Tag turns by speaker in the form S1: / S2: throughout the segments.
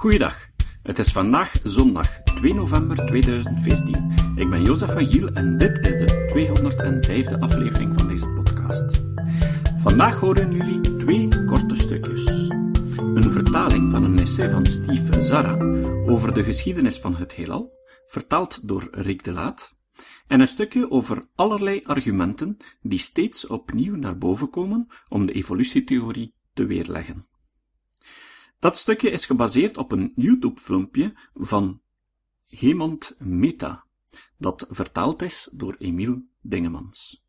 S1: Goeiedag. Het is vandaag zondag 2 november 2014. Ik ben Jozef van Giel en dit is de 205e aflevering van deze podcast. Vandaag horen jullie twee korte stukjes. Een vertaling van een essay van Steve Zara over de geschiedenis van het heelal, vertaald door Rick de Laat, en een stukje over allerlei argumenten die steeds opnieuw naar boven komen om de evolutietheorie te weerleggen. Dat stukje is gebaseerd op een YouTube-filmpje van Hemond Meta, dat vertaald is door Emiel Dingemans.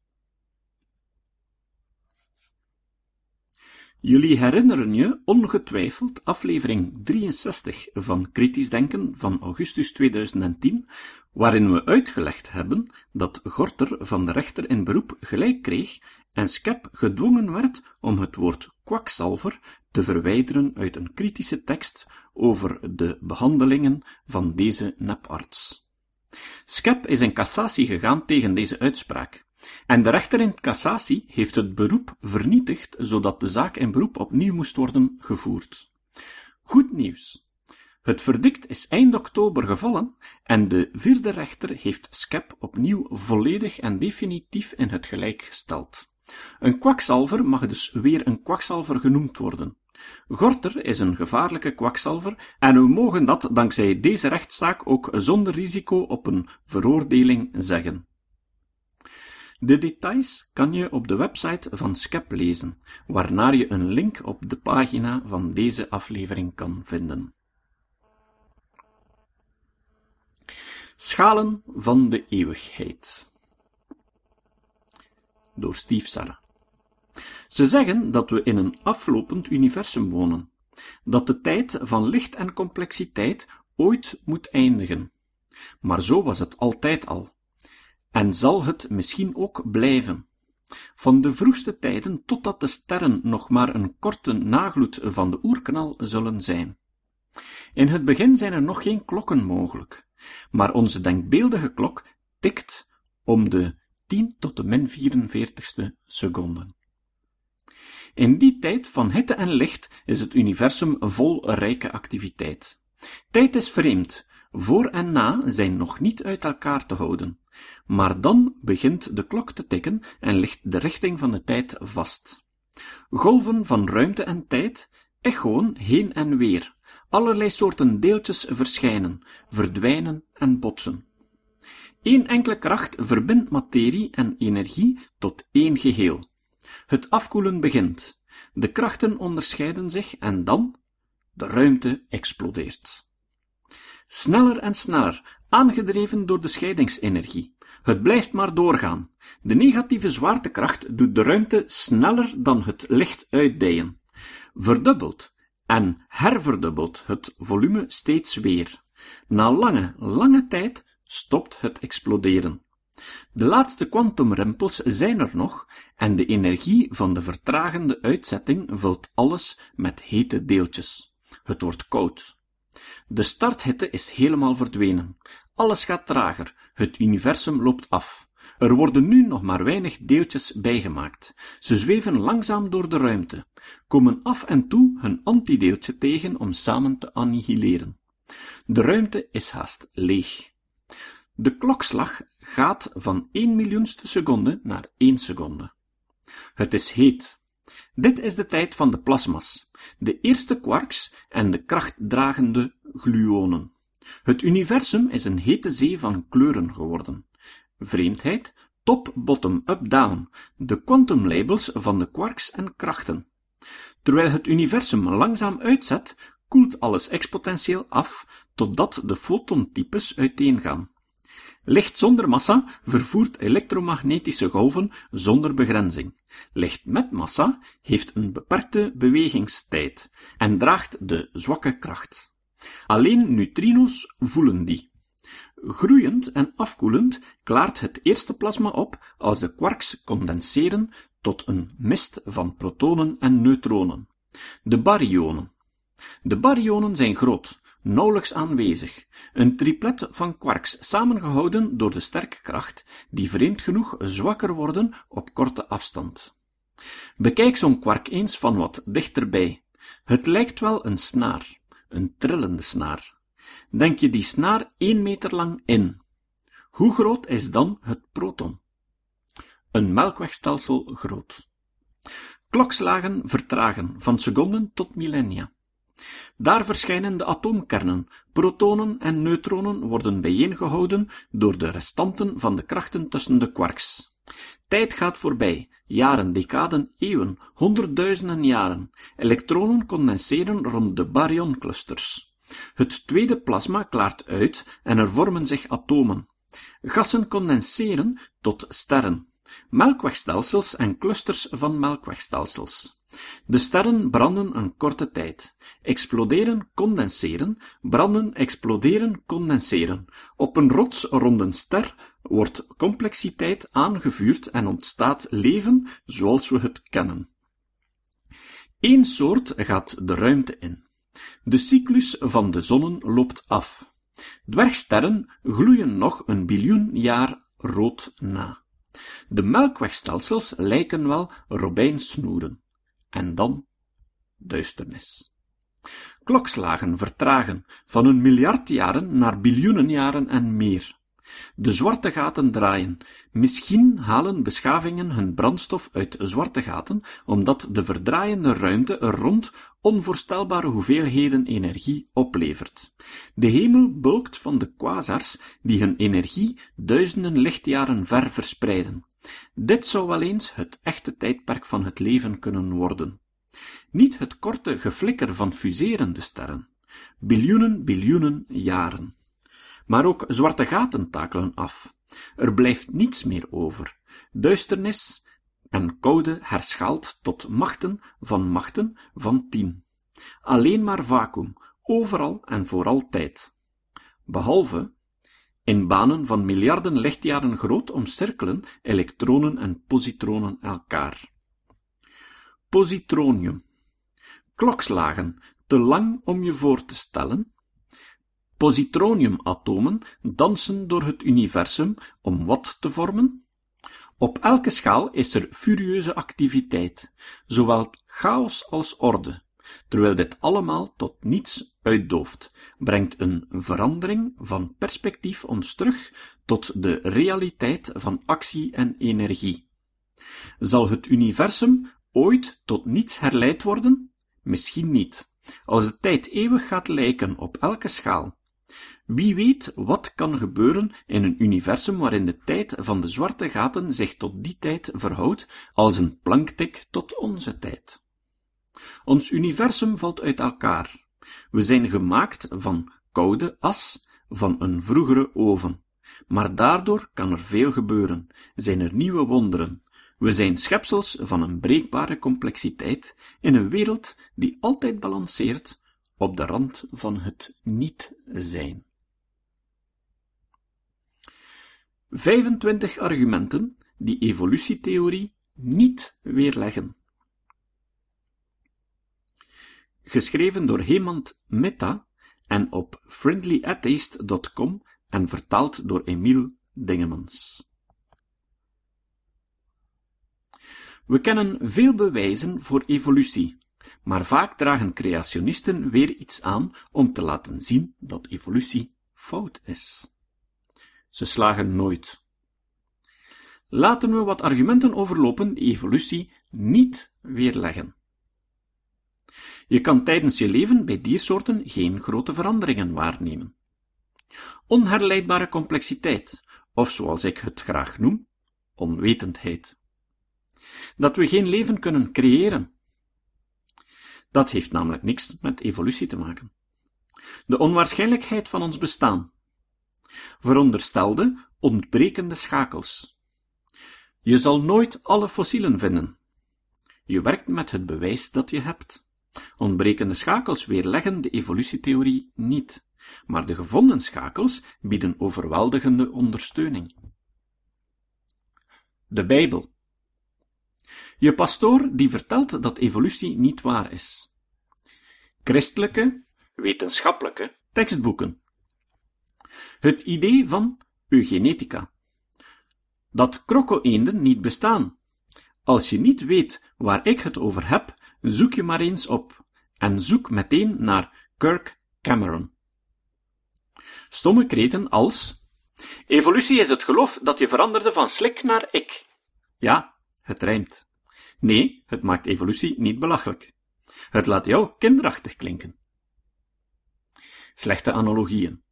S1: Jullie herinneren je ongetwijfeld aflevering 63 van Kritisch Denken van augustus 2010, waarin we uitgelegd hebben dat Gorter van de rechter in beroep gelijk kreeg en Skep gedwongen werd om het woord kwakzalver te verwijderen uit een kritische tekst over de behandelingen van deze neparts. Skep is in cassatie gegaan tegen deze uitspraak. En de rechter in cassatie heeft het beroep vernietigd, zodat de zaak in beroep opnieuw moest worden gevoerd. Goed nieuws. Het verdict is eind oktober gevallen en de vierde rechter heeft Skep opnieuw volledig en definitief in het gelijk gesteld. Een kwakzalver mag dus weer een kwakzalver genoemd worden. Gorter is een gevaarlijke kwakzalver en we mogen dat dankzij deze rechtszaak ook zonder risico op een veroordeling zeggen. De details kan je op de website van Skep lezen, waarnaar je een link op de pagina van deze aflevering kan vinden. Schalen van de eeuwigheid door Steve Sarah. Ze zeggen dat we in een aflopend universum wonen, dat de tijd van licht en complexiteit ooit moet eindigen. Maar zo was het altijd al. En zal het misschien ook blijven. Van de vroegste tijden totdat de sterren nog maar een korte nagloed van de oerknal zullen zijn. In het begin zijn er nog geen klokken mogelijk, maar onze denkbeeldige klok tikt om de 10 tot de min 44ste seconden. In die tijd van hitte en licht is het universum vol rijke activiteit. Tijd is vreemd, voor en na zijn nog niet uit elkaar te houden. Maar dan begint de klok te tikken en ligt de richting van de tijd vast. Golven van ruimte en tijd, echoen heen en weer. Allerlei soorten deeltjes verschijnen, verdwijnen en botsen. Eén enkele kracht verbindt materie en energie tot één geheel. Het afkoelen begint. De krachten onderscheiden zich en dan de ruimte explodeert. Sneller en sneller, aangedreven door de scheidingsenergie. Het blijft maar doorgaan. De negatieve zwaartekracht doet de ruimte sneller dan het licht uitdijen. Verdubbelt en herverdubbelt het volume steeds weer. Na lange, lange tijd stopt het exploderen. De laatste kwantumrimpels zijn er nog en de energie van de vertragende uitzetting vult alles met hete deeltjes. Het wordt koud. De starthitte is helemaal verdwenen. Alles gaat trager, het universum loopt af. Er worden nu nog maar weinig deeltjes bijgemaakt. Ze zweven langzaam door de ruimte, komen af en toe hun antideeltje tegen om samen te annihileren. De ruimte is haast leeg. De klokslag gaat van één miljoenste seconde naar één seconde. Het is heet. Dit is de tijd van de plasma's, de eerste quarks en de krachtdragende gluonen. Het universum is een hete zee van kleuren geworden. Vreemdheid, top, bottom, up, down, de quantumlabels van de quarks en krachten. Terwijl het universum langzaam uitzet, koelt alles exponentieel af, totdat de fotontypes uiteengaan. Licht zonder massa vervoert elektromagnetische golven zonder begrenzing. Licht met massa heeft een beperkte bewegingstijd en draagt de zwakke kracht. Alleen neutrino's voelen die. Groeiend en afkoelend klaart het eerste plasma op als de quarks condenseren tot een mist van protonen en neutronen. De baryonen. De baryonen zijn groot, nauwelijks aanwezig, een triplet van quarks samengehouden door de sterke kracht, die vreemd genoeg zwakker worden op korte afstand. Bekijk zo'n kwark eens van wat dichterbij. Het lijkt wel een snaar, een trillende snaar. Denk je die snaar één meter lang in. Hoe groot is dan het proton? Een melkwegstelsel groot. Klokslagen vertragen van seconden tot millennia. Daar verschijnen de atoomkernen, protonen en neutronen worden bijeengehouden door de restanten van de krachten tussen de quarks. Tijd gaat voorbij, jaren, decaden, eeuwen, honderdduizenden jaren. Elektronen condenseren rond de baryonclusters. Het tweede plasma klaart uit en er vormen zich atomen. Gassen condenseren tot sterren. Melkwegstelsels en clusters van melkwegstelsels. De sterren branden een korte tijd. Exploderen, condenseren, branden, exploderen, condenseren. Op een rots rond een ster wordt complexiteit aangevuurd en ontstaat leven zoals we het kennen. Eén soort gaat de ruimte in. De cyclus van de zonnen loopt af. Dwergsterren gloeien nog een biljoen jaar rood na. De melkwegstelsels lijken wel robijnsnoeren. En dan duisternis. Klokslagen vertragen van een miljard jaren naar biljoenen jaren en meer. De zwarte gaten draaien. Misschien halen beschavingen hun brandstof uit zwarte gaten, omdat de verdraaiende ruimte er rond onvoorstelbare hoeveelheden energie oplevert. De hemel bulkt van de quasars die hun energie duizenden lichtjaren ver verspreiden. Dit zou wel eens het echte tijdperk van het leven kunnen worden. Niet het korte geflikker van fuserende sterren. Biljoenen, biljoenen jaren. Maar ook zwarte gaten takelen af. Er blijft niets meer over. Duisternis en koude herschaald tot machten van machten van tien. Alleen maar vacuüm, overal en voor altijd. Behalve in banen van miljarden lichtjaren groot omcirkelen elektronen en positronen elkaar. Positronium. Klokslagen, te lang om je voor te stellen. Positroniumatomen dansen door het universum om wat te vormen? Op elke schaal is er furieuze activiteit, zowel chaos als orde, terwijl dit allemaal tot niets uitdooft, brengt een verandering van perspectief ons terug tot de realiteit van actie en energie. Zal het universum ooit tot niets herleid worden? Misschien niet, als de tijd eeuwig gaat lijken op elke schaal. Wie weet wat kan gebeuren in een universum waarin de tijd van de zwarte gaten zich tot die tijd verhoudt als een planktik tot onze tijd. Ons universum valt uit elkaar. We zijn gemaakt van koude as van een vroegere oven. Maar daardoor kan er veel gebeuren, zijn er nieuwe wonderen. We zijn schepsels van een breekbare complexiteit in een wereld die altijd balanceert op de rand van het niet-zijn. 25 argumenten die evolutietheorie niet weerleggen. Geschreven door Hemant Mehta en op friendlyatheist.com en vertaald door Emiel Dingemans. We kennen veel bewijzen voor evolutie, maar vaak dragen creationisten weer iets aan om te laten zien dat evolutie fout is. Ze slagen nooit. Laten we wat argumenten overlopen die evolutie niet weerleggen. Je kan tijdens je leven bij diersoorten geen grote veranderingen waarnemen. Onherleidbare complexiteit, of zoals ik het graag noem, onwetendheid. Dat we geen leven kunnen creëren. Dat heeft namelijk niks met evolutie te maken. De onwaarschijnlijkheid van ons bestaan. Veronderstelde ontbrekende schakels. Je zal nooit alle fossielen vinden. Je werkt met het bewijs dat je hebt. Ontbrekende schakels weerleggen de evolutietheorie niet, maar de gevonden schakels bieden overweldigende ondersteuning. De Bijbel. Je pastoor die vertelt dat evolutie niet waar is. Christelijke, wetenschappelijke tekstboeken. Het idee van eugenetica. Dat kroko-eenden niet bestaan. Als je niet weet waar ik het over heb, zoek je maar eens op en zoek meteen naar Kirk Cameron. Stomme kreten als Evolutie is het geloof dat je veranderde van slik naar ik. Ja, het rijmt. Nee, het maakt evolutie niet belachelijk. Het laat jou kinderachtig klinken. Slechte analogieën.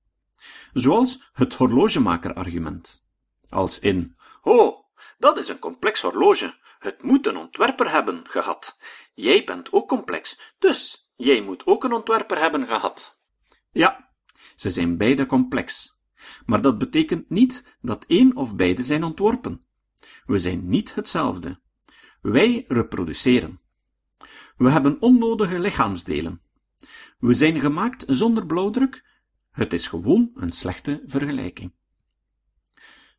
S1: Zoals het horlogemaker-argument. Als in, oh, dat is een complex horloge. Het moet een ontwerper hebben gehad. Jij bent ook complex, dus jij moet ook een ontwerper hebben gehad. Ja, ze zijn beide complex. Maar dat betekent niet dat één of beide zijn ontworpen. We zijn niet hetzelfde. Wij reproduceren. We hebben onnodige lichaamsdelen. We zijn gemaakt zonder blauwdruk. Het is gewoon een slechte vergelijking.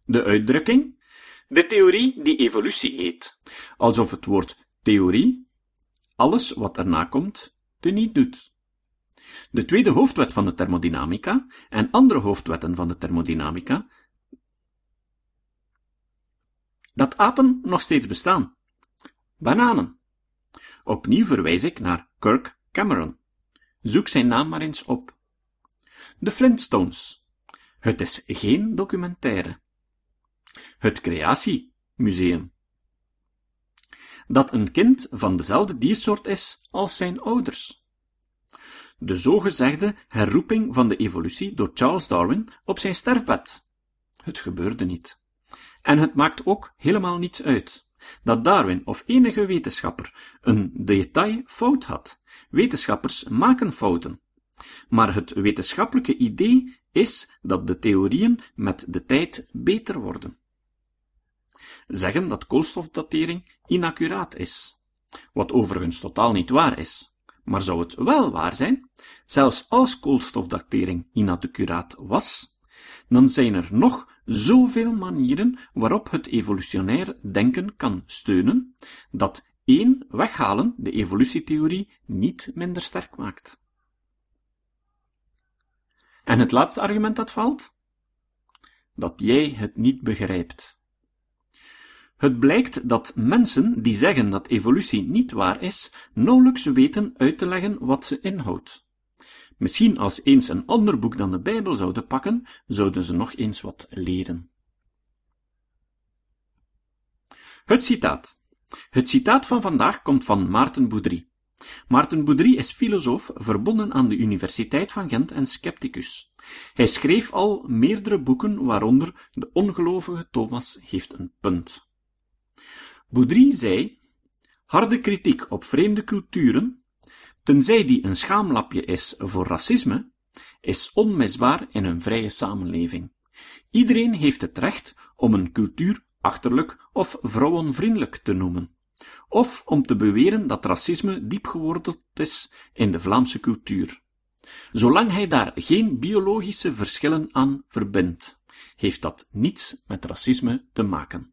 S1: De uitdrukking de theorie die evolutie heet, alsof het woord theorie alles wat erna komt teniet doet. De tweede hoofdwet van de thermodynamica en andere hoofdwetten van de thermodynamica dat apen nog steeds bestaan. Bananen. Opnieuw verwijs ik naar Kirk Cameron. Zoek zijn naam maar eens op. De Flintstones. Het is geen documentaire. Het Creatiemuseum. Dat een kind van dezelfde diersoort is als zijn ouders. De zogezegde herroeping van de evolutie door Charles Darwin op zijn sterfbed. Het gebeurde niet. En het maakt ook helemaal niets uit dat Darwin of enige wetenschapper een detail fout had. Wetenschappers maken fouten. Maar het wetenschappelijke idee is dat de theorieën met de tijd beter worden zeggen dat koolstofdatering inaccuraat is, wat overigens totaal niet waar is. Maar zou het wel waar zijn, zelfs als koolstofdatering inaccuraat was, dan zijn er nog zoveel manieren waarop het evolutionair denken kan steunen, dat één weghalen de evolutietheorie niet minder sterk maakt. En het laatste argument dat valt? Dat jij het niet begrijpt. Het blijkt dat mensen die zeggen dat evolutie niet waar is, nauwelijks weten uit te leggen wat ze inhoudt. Misschien als eens een ander boek dan de Bijbel zouden pakken, zouden ze nog eens wat leren. Het citaat. Het citaat van vandaag komt van Maarten Boudry. Maarten Boudry is filosoof verbonden aan de Universiteit van Gent en scepticus. Hij schreef al meerdere boeken, waaronder De ongelovige Thomas heeft een punt. Boudry zei, harde kritiek op vreemde culturen, tenzij die een schaamlapje is voor racisme, is onmisbaar in een vrije samenleving. Iedereen heeft het recht om een cultuur achterlijk of vrouwenvriendelijk te noemen, of om te beweren dat racisme diep geworteld is in de Vlaamse cultuur. Zolang hij daar geen biologische verschillen aan verbindt, heeft dat niets met racisme te maken.